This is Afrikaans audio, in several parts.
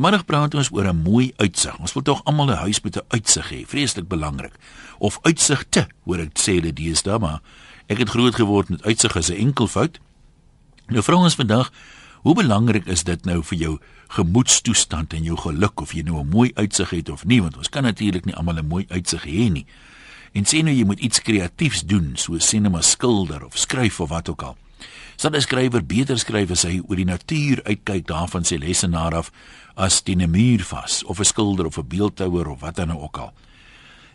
Middag praat ons oor 'n mooi uitsig. Ons wil tog almal 'n huis met 'n uitsig hê, vreeslik belangrik. Of uitsigte, hoor ek sê dit deesdae, maar ek het groot geword met uitsig as 'n enkelvoud. Nou vra ons vandag, hoe belangrik is dit nou vir jou gemoedstoestand en jou geluk of jy nou 'n mooi uitsig het of nie, want ons kan natuurlik nie almal 'n mooi uitsig hê nie. En sê nou jy moet iets kreatiefs doen, soos sê net maar skilder of skryf of wat ook al. Sal 'n skrywer beter skryf as hy oor die natuur uitkyk daarvan sy lesenaar af as teen 'n muur vas of 'n skilder of 'n beeldhouer of wat dan nou ook al.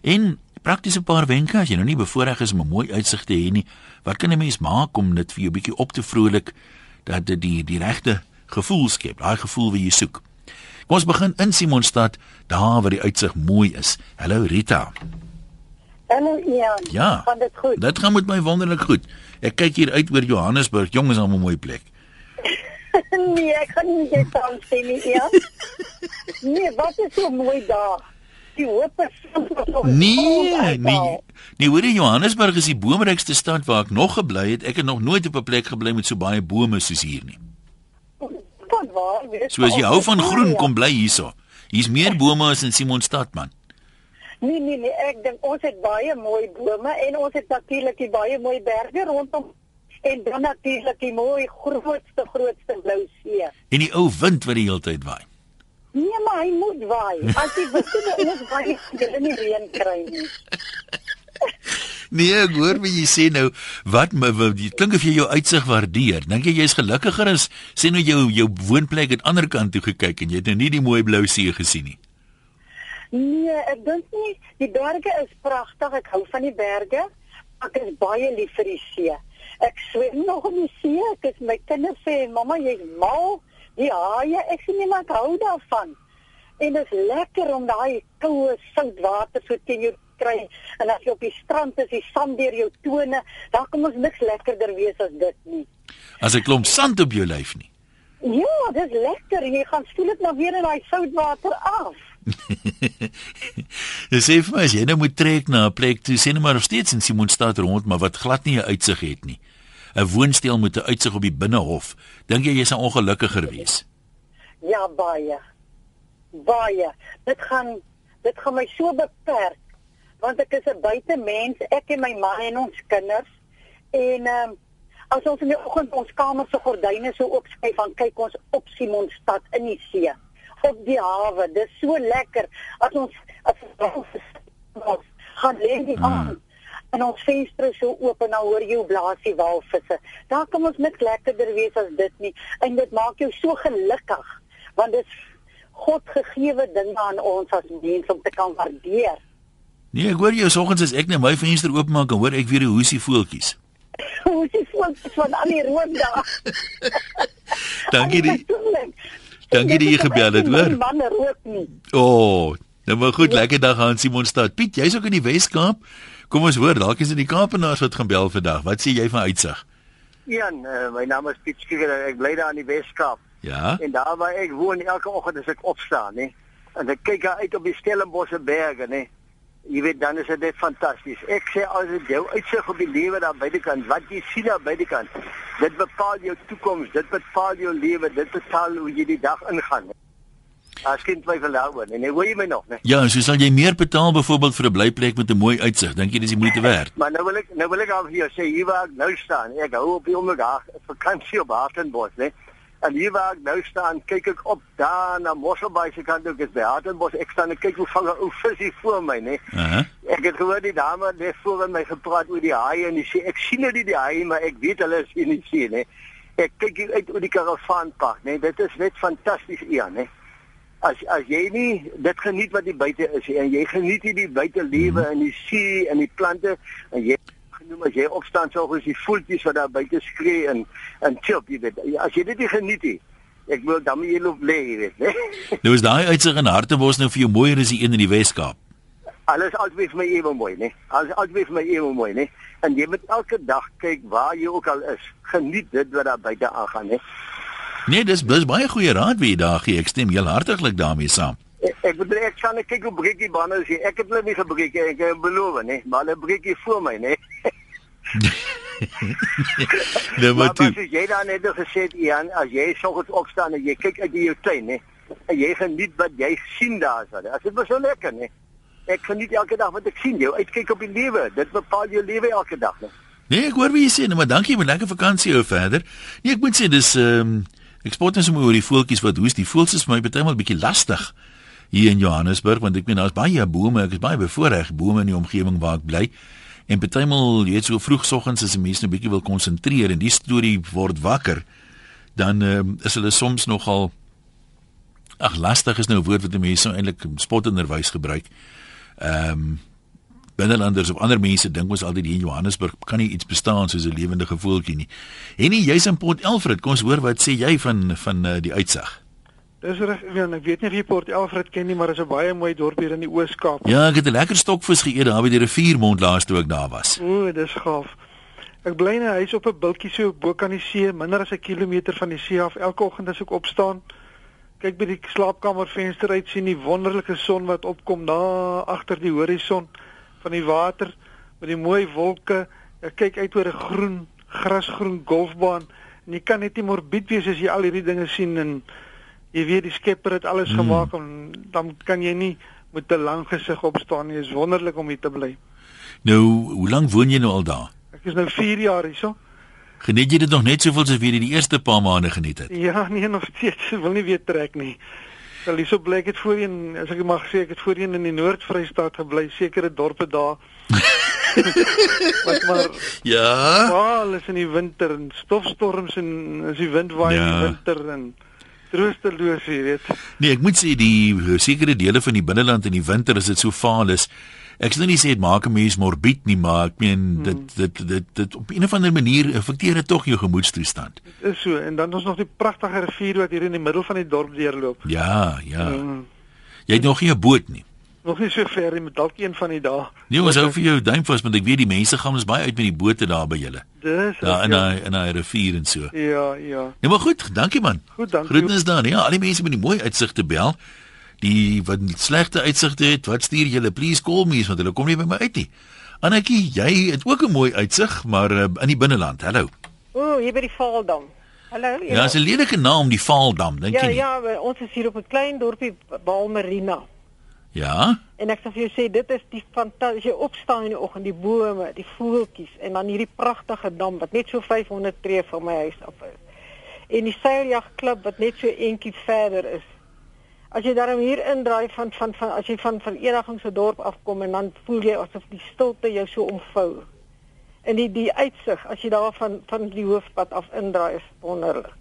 En praktiese paar wenke as jy nou nie bevoorreg is om 'n mooi uitsig te hê nie, wat kan 'n mens maak om dit vir jou bietjie op te vrolik dat dit die die regte gevoel skep, daai gevoel wat jy soek. Kom ons begin in Simonstad, daar waar die uitsig mooi is. Hallo Rita. Hallo Ian. Ja. Gaan dit goed? Dit gaan met my wonderlik goed. Ek kyk hier uit oor Johannesburg. Jong is 'n mooi plek. Nee, ek kan nie dit sê nie, Ian. nee, wat is so mooi daar? Die hoop is so Nee, nee. Nee, hoor jy Johannesburg is die boomrykste stad waar ek nog gebly het. Ek het nog nooit op 'n plek gebly met so baie bome soos hier nie. Van waar? weet So as jy hou van ja. groen, kom bly hierso. Hier's meer bome as in Simonstad man. Nee, nee, nee, ek dink ons het baie mooi bome en ons het natuurlik die baie mooi berge rondom en dan natuurlik die mooi grootste grootste blou see. En die ou wind wat die hele tyd waai. Nee, maar hy moet waai. As jy wil ons waai, jy nie reën kry nie. Nee, ek hoor wat jy sê nou. Wat my wat- jy klink of jy jou uitsig waardeer. Dink jy jy's gelukkiger as sê nou jou jou woonplek aan die ander kant toe gekyk en jy het nou nie die mooi blou see gesien nie. Nee, ek dink nie die berge is pragtig. Ek hou van die berge. Ek is baie lief vir die see. Ek swem nog in die see. Ek is my kinders sê, "Mamma, jy's mal." Die haie, ek sê nie maar ek hou daarvan. En dit is lekker om daai koue sout water so teen jou kry en as jy op die strand is, die sand deur jou tone, dan kom ons niks lekkerder wees as dit nie. As 'n klomp sand op jou lyf nie. Ja, dit is lekker. Jy gaan spoel dit nou weer in daai soutwater af. Jy sê vir my as jy nou moet trek na 'n plek toe, sê net maar nog steeds in Simonstad rond, maar wat glad nie 'n uitsig het nie. 'n Woonstel met 'n uitsig op die binnehof. Dink jy jy sal ongelukkiger wees? Ja, baie. Baie. Dit gaan dit gaan my so beperk want ek is 'n buitemens, ek en my man en ons kinders. En ehm um, as ons in die oggend ons kamer se gordyne so oopskuif, dan kyk ons op Simonstad in die see, op die hawe. Dis so lekker as ons as ons gaan lê die aand en ons venster so oop en dan hoor jy hoe blaas die walvisse. Daar kan ons niks lekkerder wees as dit nie en dit maak jou so gelukkig want dit is God gegeewe dinge aan ons as mens om te kan waardeer. Nee, ek hoor jou soggens as ek net my venster oopmaak en hoor ek weer die hoesie voeltjies. Hoe is dit van al die room daar? Dankie die. Dankie die jy gebel het, hoor. Man rook nie. O, oh, nou maar goed, lekker dag aan Simonstad. Piet, jy's ook in die Wes-Kaap. Kom ons hoor, dalk is dit die Kaapenaars wat gaan bel vandag. Wat sê jy van uitsig? Jan, uh, my naam is Piet Skieger en ek bly daar in die Weskaap. Ja. En daar waar ek woon elke oggend as ek opstaan, nê. En ek kyk uit op die Stellenbosse berge, nê. Jy weet dan is dit net fantasties. Ek sê as dit jou uitsig op die lewe daar buitekant, wat jy sien daar buitekant, dit bepaal jou toekoms, dit bepaal jou lewe, dit bepaal hoe jy die dag ingaan. As kind twyfel daaroor, nee, hoor jy my nog, né? Ja, so sal jy meer betaal byvoorbeeld vir 'n blyplek met 'n mooi uitsig. Dink jy dis die moeite werd? Maar nou wil ek nou wil ek al vir jou sê hier waar ek nou staan. Ek hou op die oomblik daar vakansie op Hartenbos, né? En hier waar ek nou staan, kyk ek op daar na Mosselbaai se kant ook is by Hartenbos. Ek staan en kyk hoe vang 'n ou vis hier voor my, né? Uh -huh. Ek het gehoor die dame net voor my gepraat oor die haie en die see. Ek sien nou nie die haie, maar ek weet hulle is in die see, né? Ek kyk hier uit oor die karavaanpark, né? Dit is net fantasties, Ian, né? As as jy nie dit geniet wat die buite is en jy geniet hierdie buitelewe in die see en die plante en jy genoem as jy opstaan sou is die voeltjies wat daar buite skree en en chirp, jy weet. As jy dit nie geniet nie, ek wil dan jy loop lê, jy weet, né? Nou is daai uitsig in Hartebos nou vir jou mooier as die een in die Wes-Kaap. Alles altyd vir my ewe mooi, né? Alles altyd vir my ewe mooi, né? En jy moet elke dag kyk waar jy ook al is. Geniet dit wat daar buite aangaan, né? Nee, dis dis baie goeie raad wie jy daar gee. Ek stem heel hartlik daarmee saam. Ek ek bedoel ek gaan net kyk hoe breek die bande is. Ek het hulle nie gebreek nie, ek beloof, né? Maar hulle breek hier voor my, né? Nou maar Maar toe. as jy dan net gesê het, Ian, as jy soggens opstaan en jy kyk uit jou tuin, né? en jy geniet wat jy sien daar so. As dit was so lekker, nee. Ek geniet elke dag wat ek sien. Jou uitkyk op die lewe, dit bepaal jou lewe elke dag, nee. Nee, ek hoor wie jy sê, nee, maar dankie, maar lekker vakansie hou verder. Nee, ek moet sê dis ehm um, ek spot net so mooi oor die voeltjies wat hoes. Die voels is vir my baie maal bietjie lastig hier in Johannesburg want ek meen daar's baie bome, ek is baie bevoorreg bome in die omgewing waar ek bly. En partymal, jy weet, so vroegoggends as 'n mens nou bietjie wil konsentreer en die storie word wakker, dan uh, is hulle soms nogal ag lastig is nou 'n woord wat mense nou eintlik spottenderwys gebruik. Ehm um, binnelanders of ander mense dink ons altyd hier in Johannesburg kan nie iets bestaan soos 'n lewendige voeltjie nie. En nie jy's in Port Elfred, kom ons hoor wat sê jy van van uh, die uitsig. Dis reg, ek weet nie of jy Port Elfred ken nie, maar dit is 'n baie mooi dorp hier in die Oos-Kaap. Ja, ek het 'n lekker stokvis geëet daar by die riviermond laas toe ek daar was. O, dis gaaf. Ek bly in 'n huis op 'n bultjie so bo kan die see, minder as 'n kilometer van die see af. Elke oggend as ek opstaan, kyk by die slaapkamervenster uit sien die wonderlike son wat opkom daar agter die horison van die water met die mooi wolke. Ek kyk uit oor 'n groen, grasgroen golfbaan en jy kan net nie morbied wees as jy al hierdie dinge sien en jy weet die Skepper het alles hmm. gemaak en dan kan jy nie met 'n lang gesig opstaan nie. Dit is wonderlik om hier te bly. Nou, hoe lank woon jy nou al daar? Ek is nou 4 jaar hierso. Geniet jy dit nog net soveel soos wie jy die eerste paar maande geniet het? Ja, nee, nog steeds. Ek wil nie weer trek nie. Wel, hierso bly ek het voorheen, as ek mag sê, ek het voorheen in die Noord-Vrystaat gebly, sekere dorpe daar. Wat maar Ja. Wel, is in die winter en stofstorms en as die wind waai ja. in die winter en troosteloos, jy weet. Nee, ek moet sê die sekere dele van die binneland in die winter as dit so vaal is. Ek sê nie sê dit maak 'n mens morbied nie, maar ek meen hmm. dit, dit dit dit op 'n of ander manier affekteer dit tog jou gemoedstoestand. Dit is so en dan is nog die pragtige rivier wat hier in die middel van die dorp deurloop. Ja, ja. Hmm. Jy het nog nie 'n boot nie nog nie so ver nie, met dalk een van die dae. Nee, ons hou vir jou duim vas want ek weet die mense gaan ons baie uit met die bote daar by julle. Dis ja, in daai in daai rivier en so. Ja, ja. Nee, maar goed, dankie man. Goed, dankie. Groetnis dan. Ja, al die mense met die mooi uitsigte bel. Die wat slegte uitsigte het, wat stuur julle? Please call me want hulle kom nie by my uit nie. Annetjie, jy het ook 'n mooi uitsig, maar uh, in die binneland. Hallo. Ooh, hier by die Vaaldam. Hallo. Ja, ja 'n lelike naam, die Vaaldam, dink ja, jy? Ja, ja, ons is hier op 'n klein dorpie Balmerina. Ja. En ek sê vir jou sê dit is die fantasie opstaan in die oggend, die bome, die voeltjies en dan hierdie pragtige dam wat net so 500 tree van my huis af is. En die seiljagklub wat net so eentjie verder is. As jy daarom hier indraai van van van as jy van verenigings se dorp afkom en dan voel jy asof die stilte jou so omvou. En die die uitsig as jy daar van van die hoofpad af indraai is wonderlik.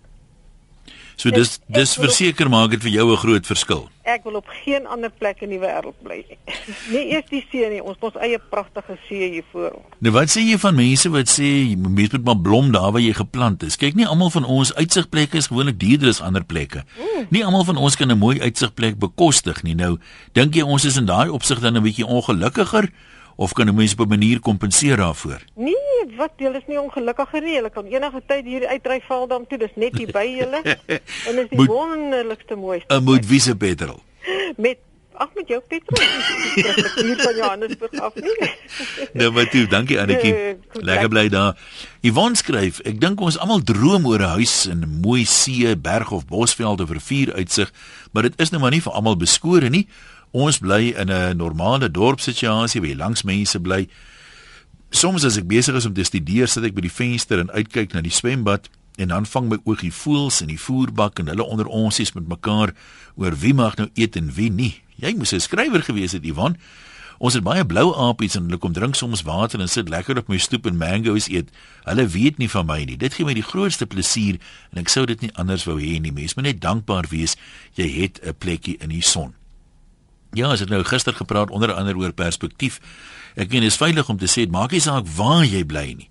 So dis dis verseker maak dit vir jou 'n groot verskil. Ek wil op geen ander plek in die wêreld bly nie. Nie eers die see nie, ons ons eie pragtige see hier voor ons. Nou wat sê jy van mense wat sê mense moet maar blom daar waar jy geplant is? Kyk, nie almal van ons uitsigplekke is gewoonlik duurder as ander plekke. Mm. Nie almal van ons kan 'n mooi uitsigplek bekostig nie. Nou, dink jy ons is in daai opsig dan 'n bietjie ongelukkiger? of kan 'n mens op 'n manier kompenseer daarvoor? Nee, wat jy is nie ongelukkiger nie. Jy kan enige tyd hier uitry val dan toe. Dis net hier by julle. en is die moet, wonderlikste mooiste. 'n Moet wiese petrol. Met ag met jou petrol. Hier van Johannesburg af nie. nou maar toe, dankie Annetjie. Nee, Lekker bly daar. Yvonne skryf, ek dink ons almal droom oor 'n huis in 'n mooi see, berg of bosveld of rivier uitsig, maar dit is nou maar nie vir almal beskore nie. Ons bly in 'n normale dorpssituasie waar langs mense bly. Soms as ek besig is om te studeer, sit ek by die venster en uitkyk na die swembad en dan vang my oog die voëls in die voerbak en hulle onder ons is met mekaar oor wie mag nou eet en wie nie. Jy moes 'n skrywer gewees het, Ivan. Ons het baie blou aapies en hulle kom drink soms water en sit lekker op my stoep en mangoes eet. Hulle weet nie van my nie. Dit gee my die grootste plesier en ek sou dit nie anders wou hê nie. Mens moet net dankbaar wees jy het 'n plekkie in die son. Ja, as ek nou gister gepraat onder andere oor perspektief. Ek meen dit is veilig om te sê, maak nie saak waar jy bly nie.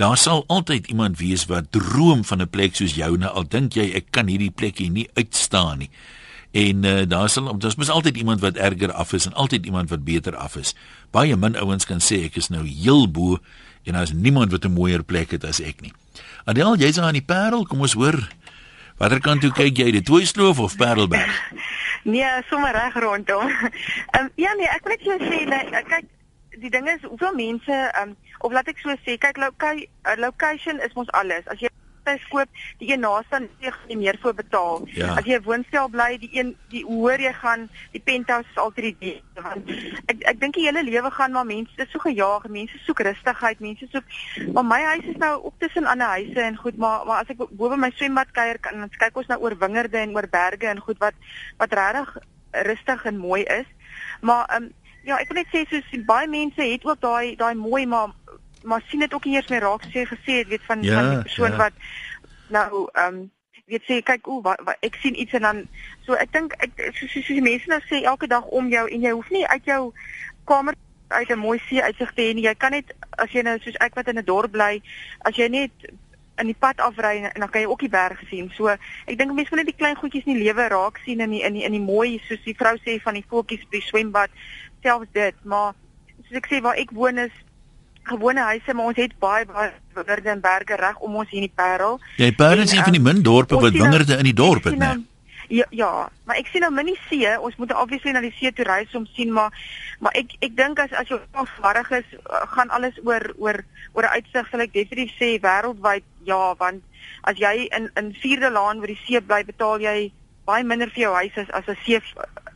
Daar sal altyd iemand wees wat droom van 'n plek soos jou, nou al dink jy ek kan hierdie plekkie nie uitstaan nie. En uh, daar sal daar's mos altyd iemand wat erger af is en altyd iemand wat beter af is. Baie min ouens kan sê ek is nou heel bo en daar's niemand wat 'n mooier plek het as ek nie. Adel, jy's aan die Parel, kom ons hoor. Watter kant toe kyk jy, die Tooisloof of Parelberg? Nee, sommer reg rondom. Ehm um, ja nee, ek wil net so sê dat uh, kyk die ding is hoeveel mense ehm um, of laat ek so sê, kyk loca uh, location is mos alles. As jy plagtuig koop, die een naaste jy gaan nie meer vir betaal. Ja. As jy 'n woonstel bly, die een die hoor jy gaan die penthouse is altyd die beste want ek ek dink die hele lewe gaan maar mense is so gejaag, mense soek rustigheid, mense soek maar my huis is nou ook tussen ander huise en goed, maar maar as ek bo by my swembad kuier kan dan kyk ons nou oor wingerde en oor berge en goed wat wat regtig rustig en mooi is. Maar ehm um, ja, ek wil net sê soos baie mense het ook daai daai mooi maar maar sien dit ook nie eers meer raak jy gesê het weet van Ja, van die persoon ja. wat nou ehm um, weet sê kyk o wat, wat ek sien iets en dan so ek dink ek so so, so die mense nou sê elke dag om jou en jy hoef nie uit jou kamer uit 'n mooi see uitsig te hê nie jy kan net as jy nou soos ek wat in 'n dorp bly as jy net in die pad afry en dan kan jy ook die berg sien. So ek dink mense moet net die klein goedjies in die lewe raak sien in die in die in die mooi soos die vrou sê van die voeltjies by die swembad selfs dit. Maar soos ek sê waar ek woon is gewone huise, maar ons het baie baie wingerde en berge reg om ons hier in die Parel. Jy Parel is En, een van die ehm, min dorpe wat nou- wingerde in die dorp het, né? nou- Ja, ja, maar ek sien nou min die see. Ons moet obviously na die see toe reis om sien, maar maar ek ek dink as as jy afvarig is, uh, gaan alles oor oor oor 'n uitsig, sal ek definitief sê wêreldwyd ja, want as jy in in Vierde Laan waar die see bly, betaal jy baie minder vir jou huis as as 'n see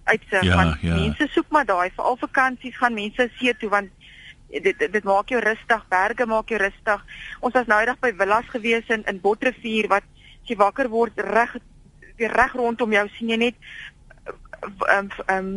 uitsig Ja, want ja. mense soek maar daai veral vakansies gaan mense see toe want dit dit, dit maak jou rustig, berge maak jou rustig. Ons was nou eendag by villas gewees in in Botrivier wat as jy wakker word reg weer reg rondom jou sien jy net ehm ehm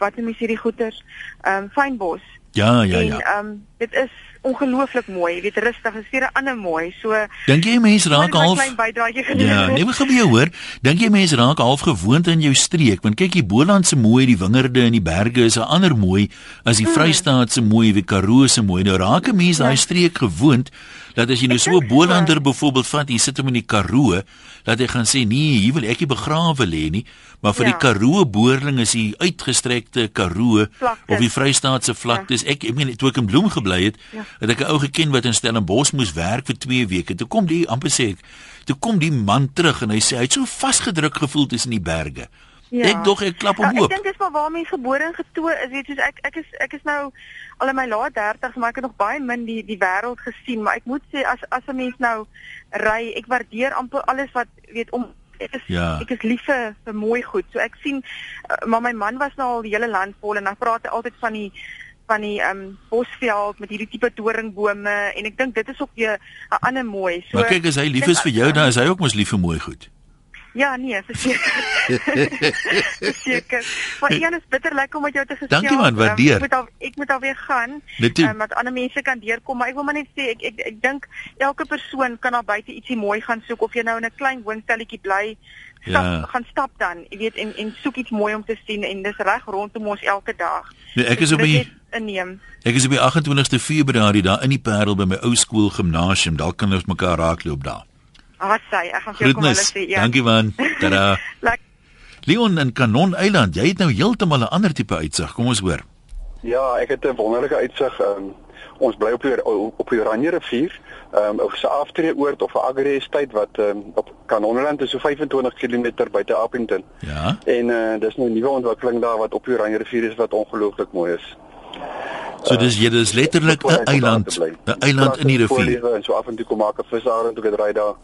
wat noem jy hierdie goeters? Ehm fynbos. Ja, ja, en ja. ehm dit is ongelooflik mooi, jy weet rustig, is weer 'n ander mooi. So Dink jy mense raak half klein bydraetjie gedoen. Ja, nee, wat gebeur hoor? Dink jy mense raak half gewoond in jou streek? Want kyk, die Boland se mooi, die wingerde en die berge is 'n ander mooi as Hmm. die Vrystaat se mooi, die Karoo se mooi. Nou raak 'n mens daai streek gewoond dat as jy nou so 'n. Bolander byvoorbeeld vat, jy sit hom in die Karoo, dat hy gaan sê, "Nee, hier wil ek nie begrawe lê nie." Maar vir Ja. die Karoo boerling is die uitgestrekte Karoo of die Vrystaatse vlaktes. Ek ek meen toe ek in Bloem gebly het, Ja. het ek 'n ou geken wat in Stellenbosch moes werk vir 2 weke. Toe kom die amper sê ek, toe kom die man terug en hy sê hy het so vasgedruk gevoel tussen die berge. Ja. Ek dog ek klap hom Ja, oop. Ek dink dis maar waar mense gebore en getoe is, weet jy, soos ek ek is ek is nou al in my laat 30s, maar ek het nog baie min die die wêreld gesien, maar ek moet sê as as 'n mens nou ry, ek waardeer amper alles wat weet om ek is Ja. ek is lief vir, vir mooi goed. So ek sien uh, maar my man was nou al die hele land vol en dan praat hy altyd van die van die ehm um, bosveld met hierdie tipe doringbome en ek dink dit is ook 'n ander mooi. So Maar kyk as hy lief is vir jou, dan is hy ook mos lief vir mooi goed. Ja, nee, verseker. verseker. Maar Ian is bitter lekker om met jou te gesels. Dankie, man, waardeer. Ek moet al ek moet alweer gaan. Ehm, wat ander mense kan deurkom, maar ek wil maar net sê ek ek ek dink elke persoon kan daar buite ietsie mooi gaan soek of jy nou in 'n klein woonstelletjie bly. Stap, Ja. gaan stap dan, jy weet en en soek iets mooi om te sien en dis reg rondom ons elke dag. Nee, ek is op die inneem. ek is op die 28ste Februarie daar in die Parel by my ou skool gimnasium. Dalk kan ons mekaar raakloop daar. Sê, ek gaan vir jou kom hulle Groetnis. sê. Ja. Dankie man. Tada. Leon in Kanon Eiland, jy het nou heeltemal 'n ander tipe uitsig. Kom ons hoor. Ja, ek het 'n wonderlike uitsig. Um, ons bly op die op die Oranje rivier. Ehm um, op 'n aftreeoord of 'n agri-estate wat um, op Kanonland is so 25 km buite Appington. Ja. En uh, dis nou 'n nuwe ontwikkeling daar wat op die Oranje rivier is wat ongelooflik mooi is. So dis jy dis letterlik 'n eiland, 'n eiland in die rivier. En so af en toe kom maak 'n visarend toe ek ry daar.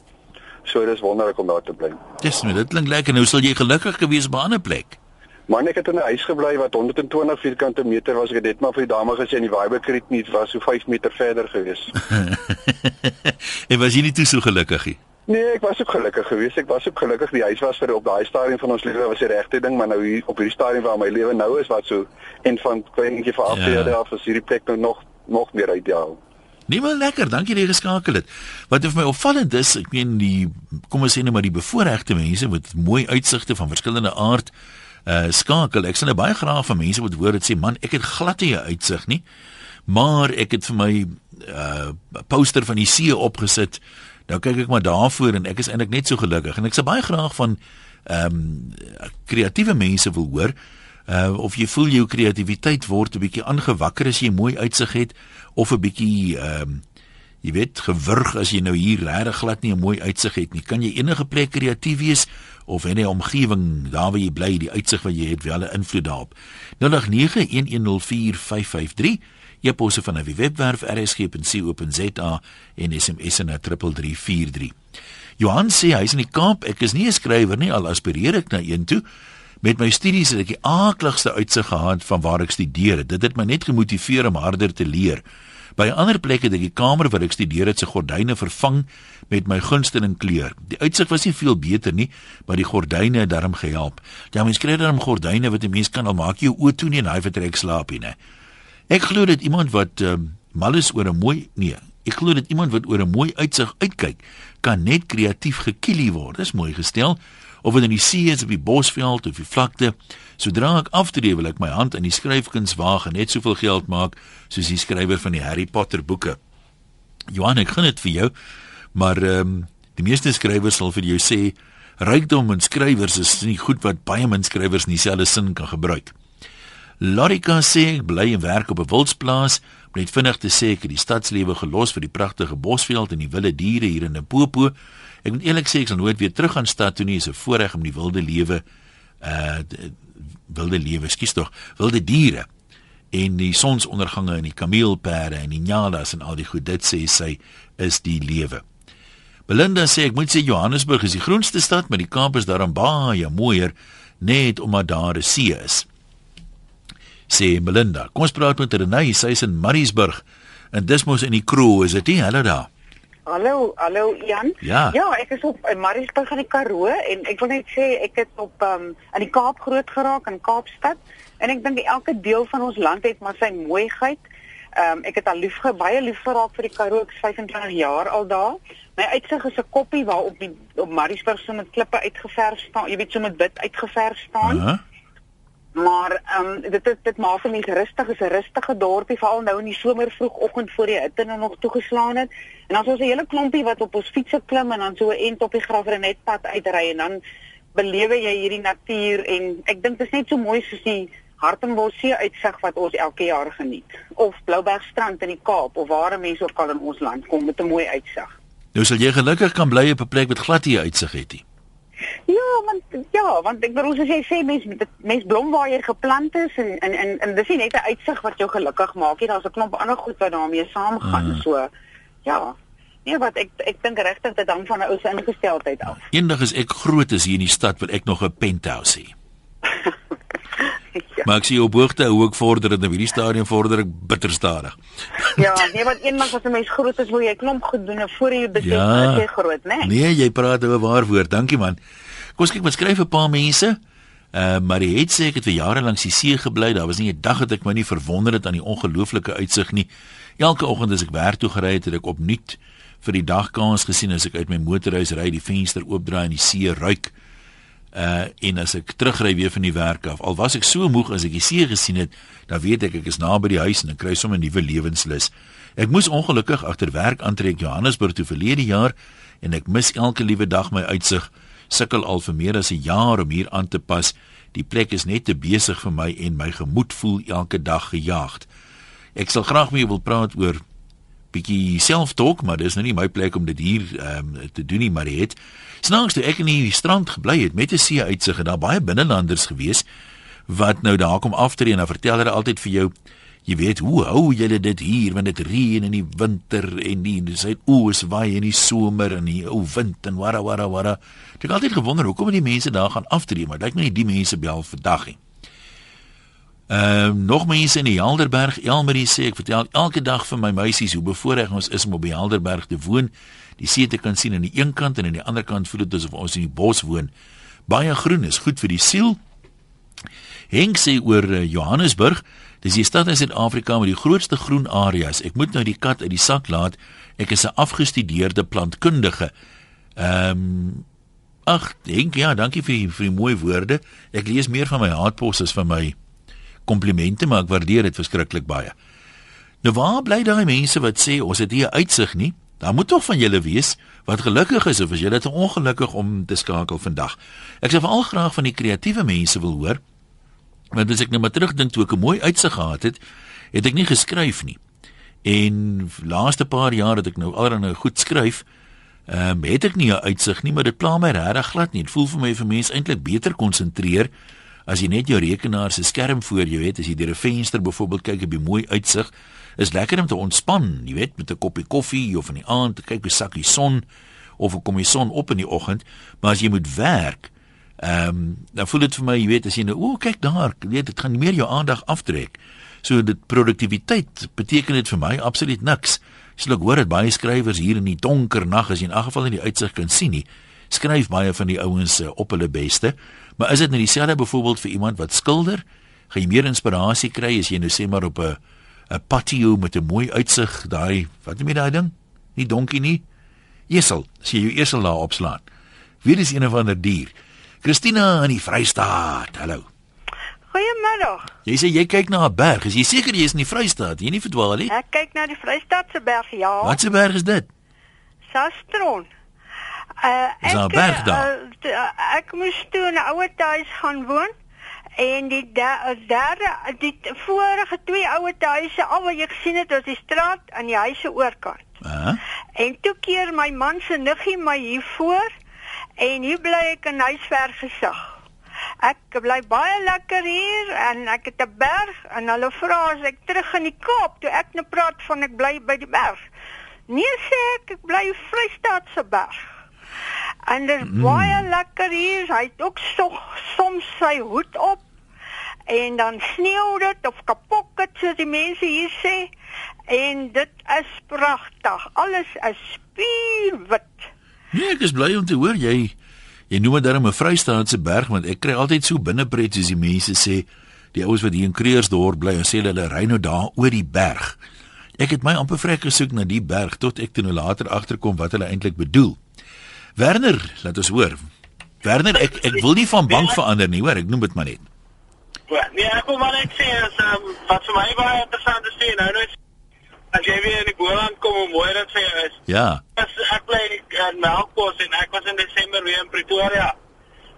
So dis wonderlik om daar te bly. Dis nou, dit klink lekker. Nou sal jy gelukkig gewees by 'n ander plek. Man, ek het in 'n huis gebly wat 120 vierkante meter was. Ek het dit maar vir die dame gesê en die Viberkriet nie was so 5 meter verder gewees. en was jy nie toe so gelukkig nie? Nee, ek was ook gelukkig geweest. Ek was ook gelukkig die huis was vir op daai stadium van ons lewe was die regte ding, maar nou hier op hierdie stadium waar my lewe nou is wat so en van kleinetjie vir aftrede Ja. af is hierdie plek nou nog nog meer uitjaag. Nee maar lekker, dankie dat jy geskakel het. Wat vir my opvallend is, ek meen die kom ons sê net maar die bevoorregte mense met mooi uitsigte van verskillende aard uh skakel. Ek sien nou baie graag van mense wat hoor dit sê man, ek het glad nie 'n uitsig nie, maar ek het vir my uh poster van die see opgesit. Nou kyk ek maar daarvoor en ek is eintlik net so gelukkig en ek sou baie graag van ehm um, kreatiewe mense wil hoor uh of jy voel jou kreatiwiteit word 'n bietjie aangewakker as jy mooi uitsig het of 'n bietjie ehm um, jy weet gewurg as jy nou hier regtig glad nie 'n mooi uitsig het nie kan jy enige plek kreatief wees of in 'n omgewing daar waar jy bly die uitsig wat jy het wel 'n invloed daarop 0891104553 E-posse van 'n webwerf rsg.co.za en SMS na 3343. Johan sê hy's in die Kaap. Ek is nie 'n skrywer nie, al aspireer ek na een toe. Met my studies het ek die aakligste uitsig gehad van waar ek studeer. Dit het my net gemotiveer om harder te leer. By 'n ander plek het ek die kamer waar ek studeer het se gordyne vervang met my gunsteling kleur. Die uitsig was nie veel beter nie, maar die gordyne het darm gehelp. Ja, mens kry darm gordyne wat 'n mens kan al maak jou oë toe nie en hy vertrek slaap nie. Ek glo dit iemand wat um, mal is oor 'n mooi nee, ek glo dit iemand wat oor 'n mooi uitsig uitkyk, kan net kreatief gekielie word. Dis mooi gestel of dit in die see is of die bosveld of die vlakte. Sodra ek aftree wil ek my hand in die skryfkuns waag en net soveel geld maak soos die skrywer van die Harry Potter boeke. Johan, ek gun dit vir jou, maar ehm um, die meeste skrywers sal vir jou sê rykdom en skrywers is nie goed wat baie min skrywers in dieselfde sin kan gebruik. Lorika sê ek bly en werk op 'n wildsplaas, net vinnig te sê ek het die stadslewe gelos vir die pragtige bosveld en die wilde diere hier in Limpopo. Ek moet eerlik sê ek sal nooit weer terug gaan stad toe nie. Is 'n voorreg om die wilde lewe uh wilde lewe, skus tog, wilde diere en die sonsondergange en die kameelperde en die nyalas en al die goed dit sê sy is die lewe. Belinda sê ek moet sê Johannesburg is die groenste stad, maar die Kaap is daarom baie mooier net omdat daar 'n see is. Sê Belinda, kom ons praat met Renay, sy is in Mariesburg en dis mos in die Kroo, is dit nie? Hallo daar. Hallo, hallo Jan. Ja. Ja, ek is op in Mariesburg aan die Karoo en ek wil net sê ek het op um in die Kaap groot geraak in Kaapstad en ek dink elke deel van ons land het maar sy mooiheid. Um ek het al lief ge baie lief geraak vir die Karoo. Ek is 25 jaar al daar. My uitsig is 'n koppie waar op die op Mariesburg so met klippe uitgeverf staan. Jy weet so met wit uitgeverf staan. Uh -huh. Maar ehm um, dit dit, dit maak vir mense rustig, is 'n rustige dorpie veral nou in die somer vroegoggend voor die hitte nou nog toegeslaan het. En dan is ons 'n hele klompie wat op ons fietsse klim en dan so end op die Graafrenet pad uitry en dan belewe jy hierdie natuur en ek dink dit is net so mooi soos die Hartenbossee uitsig wat ons elke jaar geniet. Of Bloubergstrand in die Kaap of waar mense ook al in ons land kom met 'n mooi uitsig. Nou sal jy gelukkig kan bly op 'n plek met glad hier uitsig het. Die. Ja, want ja, want ek bedoel as jy sê mens met mens blom waar jy geplant is en en en, en dis nie net 'n uitsig wat jou gelukkig maak nie, daar's 'n klomp ander goed wat daarmee saamgaan. Uh. So ja. Nee, wat ek ek dink regtig dit hang van 'n ou se ingesteldheid af. Eendag as ek groot is hier in die stad, wil ek nog 'n penthouse hê. Ja. Maar ek sien op hoogte hoe ek vorder in hierdie stadium vorder ek bitter stadig. ja, nee, want eendag as 'n mens groot is, moet jy klomp goed doen voor jy besef ja, jy groot, né? Nee? nee, jy praat oor waar woord. Dankie man. Kom ons kyk wat skryf 'n paar mense. Uh maar hy het sê ek het vir jare lank die see gebly. Daar was nie 'n dag wat ek my nie verwonder het aan die ongelooflike uitsig nie. Elke oggend as ek werk toe gery het, het ek opnuut vir die dagkans gesien as ek uit my motorhuis ry, die venster oopdraai en die see ruik. Uh en as ek terugry weer van die werk af, al was ek so moeg as ek die see gesien het, dan weet ek ek is naby die huis en ek kry sommer 'n nuwe lewenslus. Ek moes ongelukkig agter werk aantrek Johannesburg toe verlede jaar en ek mis elke liewe dag my uitsig sukkel al vir meer as 'n jaar om hier aan te pas. Die plek is net te besig vir my en my gemoed voel elke dag gejaagd. Ek sal graag met jou wil praat oor bietjie self-talk, maar dis nou nie my plek om dit hier um, te doen nie, maar het snaaks toe ek in die strand gebly het met 'n see uitsig en daar baie binnelanders gewees wat nou daar kom aftree en dan vertel hulle altyd vir jou Jy weet hoe hou julle dit hier wanneer dit reën in die winter en die dis uit oos waai in die somer en die ou wind en wara wara wara. Ek het altyd gewonder hoekom die mense daar gaan aftree, maar lyk my die mense bel vandag nie. Ehm uh, nog mense in die Helderberg, Elmarie sê ek vertel elke dag vir my meisies hoe bevoorreg ons is om op die Helderberg te woon. Die see te kan sien aan die een kant en aan die ander kant voel dit asof ons in die bos woon. Baie groen is goed vir die siel. Henk sê oor uh, Johannesburg Dis die stad in Suid-Afrika met die grootste groen areas. Ek moet nou die kat uit die sak laat. Ek is 'n afgestudeerde plantkundige. Ehm um, Ag, dink ja, dankie vir vir die mooi woorde. Ek lees meer van my haatpos as van my komplimente, maar ek waardeer dit verskriklik baie. Nou waar bly daai mense wat sê ons het hier uitsig nie? Daar moet tog van julle wees wat gelukkig is of as julle te ongelukkig om te skakel vandag. Ek sou veral graag van die kreatiewe mense wil hoor. Want as ek nou maar terugdink toe ek 'n mooi uitsig gehad het, het ek nie geskryf nie. En laaste paar jaar het ek nou alreeds nou goed skryf. Ehm um, het ek nie 'n uitsig nie, maar dit pla my regtig glad nie. Dit voel vir my vir mense eintlik beter konsentreer As jy net jou rekenaar se skerm voor jou het, as jy deur 'n venster byvoorbeeld kyk op die mooi uitsig, is lekker om te ontspan, jy weet, met 'n koppie koffie of in die aand te kyk hoe sak die son of hoe kom die son op in die oggend, maar as jy moet werk, ehm um, dan voel dit vir my, jy weet, as jy nou, o, kyk daar, jy weet, dit gaan meer jou aandag aftrek. So dit produktiwiteit beteken dit vir my absoluut niks. Jy sal hoor dit baie skrywers hier in die donker nag as jy in elk geval nie die uitsig kan sien nie. Skryf baie van die ouens uh, op hulle beste. Maar is dit nou dieselfde byvoorbeeld vir iemand wat skilder? Gaan jy meer inspirasie kry as jy nou sê maar op 'n 'n patio met 'n mooi uitsig, daai wat noem jy daai ding? Nie donkie nie. Esel, as jy jou esel daar opslaan. Wie is een of ander dier? Christina in die Vrystaat. Hallo. Goeiemiddag. Jy sê jy kyk na 'n berg. Is jy seker jy is in die Vrystaat? Jy nie verdwaal nie? Ek kyk na die Vrystaatse berg, ja. Wat se berg is dit? Sastron. Uh, daar berg daar? Uh, t- uh, ek moes toe in 'n ouer huis gaan woon en die derde die vorige twee ouer huise al wat jy gesien het was die straat aan die huise oorkant. Hæ? En toe keer my man se niggie my hier voor en hier bly ek in huisver gesig. Ek bly baie lekker hier en ek het 'n berg en hulle vra as ek terug in die Kaap toe ek nou praat van ek bly by die berg. Nee sê ek, ek bly Vrystaatse berg. En dit is mm. baie lekker hier. Hy het ook so, soms sy hoed op en dan sneeu dit of kapok dit soos die mense hier sê. En dit is pragtig. Alles is spierwit. Nee, ek is bly om te hoor jy jy noem dit darem 'n Vrystaatse berg want ek kry altyd so binnepret soos die mense sê die ouens wat hier in Kreersdorp bly en sê hulle ry nou daar oor die berg. Ek het my amper vrek gesoek na die berg tot ek toe nou later agterkom wat hulle eintlik bedoel. Werner, laat ons hoor. Werner, ek ek wil nie van bank verander nie, hoor, ek noem dit maar net. Nee, ek wil maar net sê as um, wat vir my baie interessant is nou nou is as jy weer in die Boland kom hoe mooi dit vir jou is. Ja. As ek bly in die in Melkbos en ek was in Desember weer in Pretoria.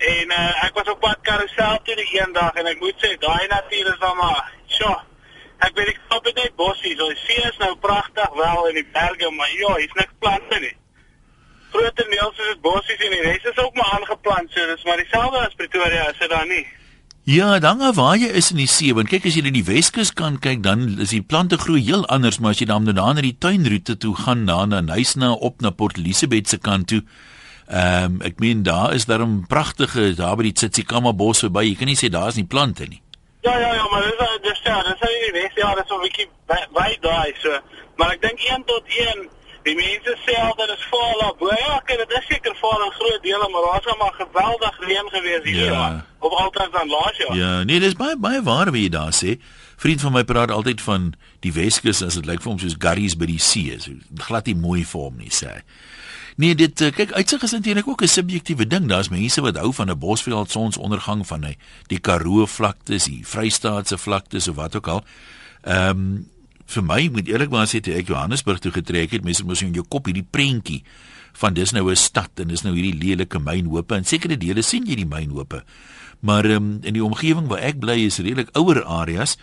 En uh, ek was op pad karousel toe die een dag en ek moet sê daai natuur is dan maar, sjoe. Ek weet ek stop net bossies. So die see is nou pragtig wel in die berge, maar ja, hier's niks plante nie. Grotendeels is dit bossies en die res is ook maar aangeplant, so dis maar dieselfde as Pretoria, is dit dan nie? Ja, dan waar jy is in die see, want kyk as jy na die Weskus kan kyk, dan is die plante groei heel anders, maar as jy dan nou na die tuinroete toe gaan na na Nysna op na Port Elizabeth se kant toe. Ehm um, ek meen daar is daar 'n pragtige daar by die Tsitsikamma bos verby. Jy kan nie sê daar's nie plante nie. Ja ja ja, maar dis is dis ja, dis is nie wes ja, dis 'n bietjie baie daai so. Maar ek dink 1 tot 1 Die mense sê altyd dit is vol op. Ja, okay, dit is seker vol in groot dele, maar daar's nog maar geweldig reën gewees hier. Ja. Ja. Op altyd dan laas jaar. Ja, nee, dis baie baie waar wat jy daar sê. Vriend van my praat altyd van die Weskus as dit lyk vir hom soos Garries by die see, so glad nie mooi vir hom nie, sê hy. Nee, dit eh, kyk uitsig is eintlik ook 'n subjektiewe ding. Daar's mense wat hou van 'n bosveld sonsondergang van hy die Karoo vlaktes, die Vrystaatse vlaktes of wat ook al. Ehm um, vir my moet eerlikwaar sê toe ek Johannesburg toe getrek het, mense mos in jou kop hierdie prentjie van dis nou 'n stad en dis nou hierdie lelike mynhope en sekere dele sien jy die mynhope. Maar um, in die omgewing waar ek bly is redelik ouer areas.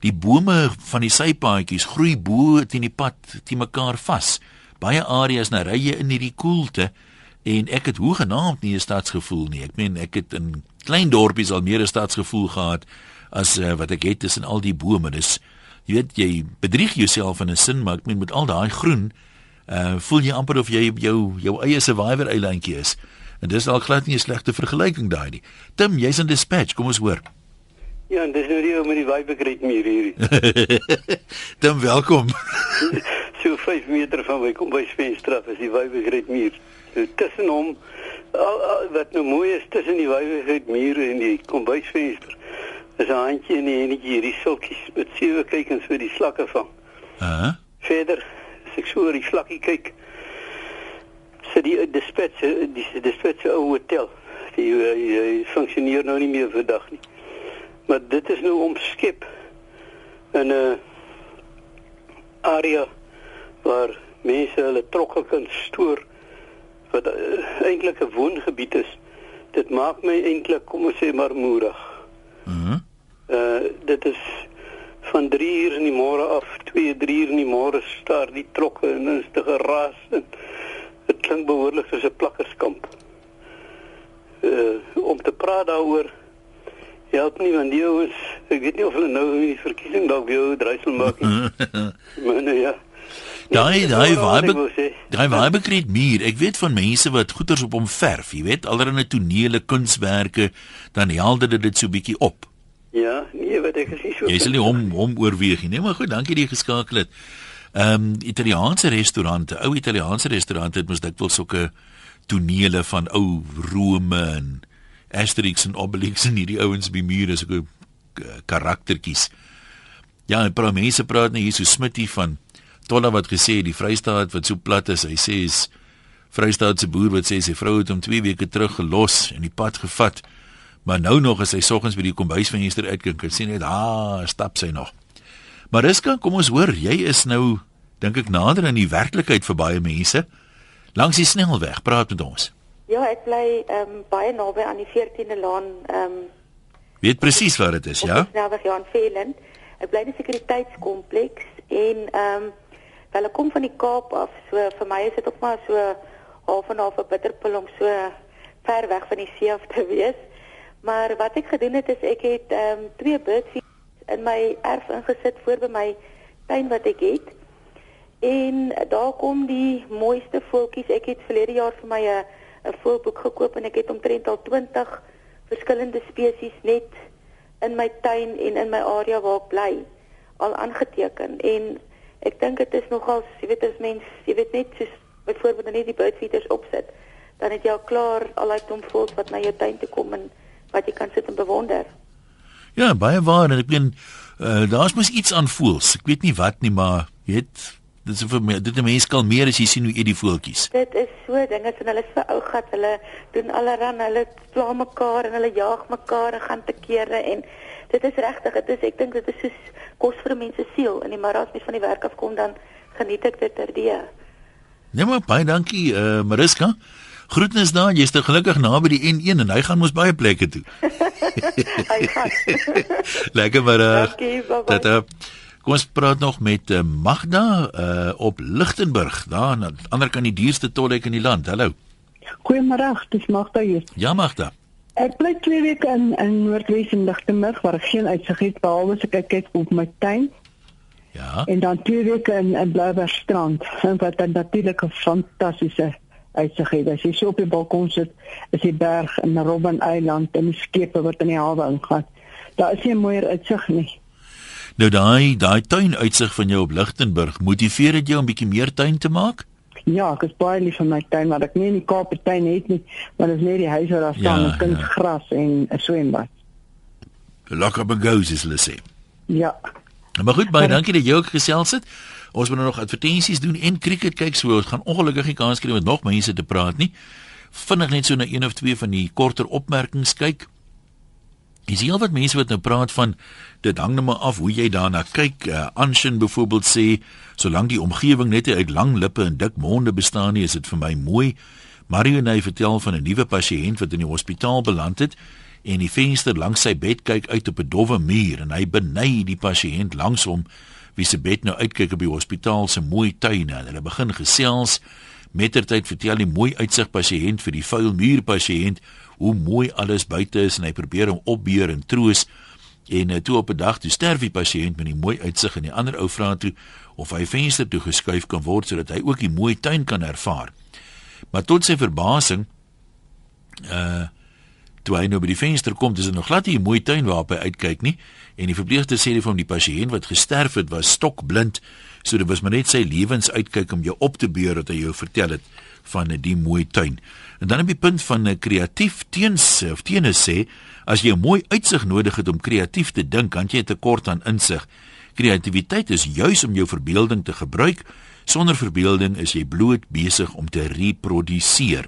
Die bome van die sypaadjies groei bo teen die pad teen mekaar vas. Baie areas na ry jy in hierdie koelte en ek het hoegenaamd nie 'n stadsgevoel nie. Ek meen ek het in klein dorpies al meer 'n stadsgevoel gehad as uh, wat ek het tussen al die bome. Dis jy weet jy bedrieg jouself in 'n sin maar ek meen met al daai groen uh voel jy amper of jy op jou jou eie survivor eilandjie is. En dis al glad nie 'n slegte vergelyking daai nie. Tim, jy's in dispatch, kom ons hoor. Ja, en dis nou die ou met die Weibergriet muur hier. Tim, welkom. so 5 meter van my kom by venster af is die Weibergriet muur. So tussen hom al, al, wat nou mooi is tussen die Weibergriet muur en die kombuisvenster. Is 'n handjie en 'n enetjie hierdie sulkies met sewe kykens vir die slakke vang. Uh -huh. Verder, as ek so oor die slakkie kyk, sit die dispatch die dispatch ou hotel. Die, die, die funksioneer nou nie meer vandag nie. Maar dit is nou omskep in 'n area waar mense hulle trokke kan stoor wat uh, eintlik 'n woongebied is. Dit maak my eintlik, kom ons sê maar moedig. Uh dit is van 3 uur in die môre af, 2, 3 uur in die môre staar die trokke en is te geraas en dit klink behoorlik soos 'n plakkerskamp. Uh om te praat daaroor help nie want die ouens, ek weet nie of hulle nou in die verkiesing dalk weer dreisel maak nie. maar nou ja. Daai Nee, daai vibe sê. daai vibe kreet muur. Ek weet van mense wat goeters op hom verf, jy weet, allerlei tonele, kunswerke, dan helder dit dit so bietjie op. Ja, nee, wat ek gesê so. Jy sal nie hom hom oorweeg nie. Nee, maar goed, dankie dat jy geskakel het. Ehm um, Italiaanse restaurante, ou Italiaanse restaurante het mos dikwels sulke tonele van ou Rome en Asterix en Obelix en hierdie ouens by mure eh, karaktertjies. Ja, en paar mense praat nou hier so Smitty van Tolla wat gesê het die Vrystaat wat so plat is. Hy sê is Vrystaatse boer wat sê sy vrou het hom 2 weke terug gelos en die pad gevat. Maar nou nog as hy soggens by die kombuisvenster uitkyk, kan sien net ah, stap sy nog. Mariska, kom ons hoor, jy is nou dink ek nader aan die werklikheid vir baie mense. Langs die snelweg, praat met ons. Ja, ek bly ehm um, baie naby aan die 14de laan ehm um, Weet presies waar dit is, ja? die snelweg ja in Veland. Ek bly in 'n sekuriteitskompleks en ehm um, hulle kom van die Kaap af. So vir my is dit ook maar so half en half 'n bitterpil om so ver weg van die see af te wees. Maar wat ek gedoen het is ek het ehm um, twee birdfeeders in my erf ingesit voor by my tuin wat ek het. En daar kom die mooiste voeltjies. Ek het verlede jaar vir my 'n 'n voelboek gekoop en ek het omtrent al 20 verskillende spesies net in my tuin en in my area waar ek bly al aangeteken en ek dink dit is nogal jy weet as mens jy weet net soos byvoorbeeld net die birdfeeders opsit dan het jy al klaar al daai klomp voëls wat na jou tuin toe kom en wat jy kan sit en bewonder. Ja, baie waar en ek meen uh, daar's mos iets aan voels. Ek weet nie wat nie, maar jy weet dit is vir my dit 'n mens kalmeer as jy sien hoe eet die voeltjies. Dit is so dinge en hulle is so ou gat, hulle doen allerhande, hulle pla mekaar en hulle jaag mekaar en gaan te kere en dit is regtig, dit is ek dink dit is soos kos vir 'n mens se siel en die maar as mens van die werk af kom dan geniet ek dit terdee. Nee maar baie dankie uh, Mariska. Groetnis daar, jy's te gelukkig naby die N1 en hy gaan mos baie plekke toe. Hy gaan. Lekker middag. Dankie, bye-bye. Tata. Kom ons praat nog met uh, Magda uh, op Lichtenburg, daar aan die ander kant die duurste tolhek in die land. Hallo. Goeiemôre, dis Magda hier. Ja Magda. Ek bly 2 weke in in Noordwes en Lichtenburg waar ek geen uitsig het behalwe as ek kyk- op my tuin Ja. en dan 2 weke in in Bloubergstrand wat 'n natuurlike fantastiese uitsig het. As jy so op die balkon sit, is die berg en Robben Eiland en die skepe wat in die hawe ingaan. Daar is nie mooier uitsig nie. Nou daai daai tuinuitsig van jou op Lichtenburg, motiveer dit jou om bietjie meer tuin te maak? Ja, ek is baie lief vir my tuin, maar ek nie in die Kaap tuin het nie, maar dit is net die huis waar daar staan Ja, 'n kunsgras ja. en 'n swembad. Lock up and goes is hulle sê. Ja. Maar goed, baie dankie dat jy ook gesels het. Ons moet nou nog advertensies doen en cricket kyk so. Ons gaan ongelukkig nie kans kry om met nog mense te praat nie. Vinnig net so na een of twee van die korter opmerkings kyk. Sien al wat mense wat nou praat van dit hang net maar af hoe jy daarna kyk. Uh, Anshin byvoorbeeld sê solank die omgewing net uit lang lippe en dik monde bestaan nie, is dit vir my mooi. Mario Ney vertel van 'n nuwe pasiënt wat in die hospitaal beland het en die venster langs sy bed kyk uit op 'n dowwe muur en hy beny die pasiënt langs hom wie se bed nou uitkyk op die hospitaal se mooi tuine. En hulle begin gesels. Mettertyd vertel die mooi uitsig pasiënt vir die vuil muur pasiënt hoe mooi alles buite is en hy probeer hom opbeur en troos. En uh, toe op 'n dag toe sterf die pasiënt met die mooi uitsig en die ander ou vra toe of hy venster toe geskuif kan word sodat hy ook die mooi tuin kan ervaar. Maar tot sy verbasing uh toe hy nou by die venster kom, dis dit nog glad nie 'n mooi tuin waarop hy uitkyk nie. En die verpleegster sê vir hom die pasiënt wat gesterf het was stokblind, so dit was maar net sy lewensuitkyk om jou op te beur wat hy jou vertel het van uh, die mooi tuin. En dan op die punt van 'n uh, kreatief teens of teens sê, as jy 'n mooi uitsig nodig het om kreatief te dink, kan jy 'n tekort aan insig. Kreatiwiteit is juis om jou verbeelding te gebruik. Sonder verbeelding is jy bloot besig om te reproduseer.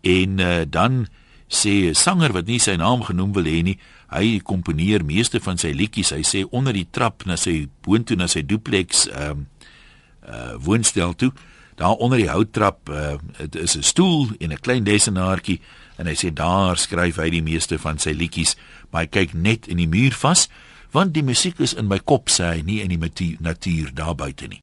En uh, dan sê 'n sanger wat nie sy naam genoem wil hê nie, hy komponeer meeste van sy liedjies. Hy sê onder die trap na sy boontoe na sy duplex ehm um, uh woonstel toe, daar onder die houttrap, uh dit is 'n stoel en 'n klein lesenaartjie en hy sê daar skryf hy die meeste van sy liedjies, maar hy kyk net in die muur vas want die musiek is in my kop sê hy nie in die natuur daar buite nie.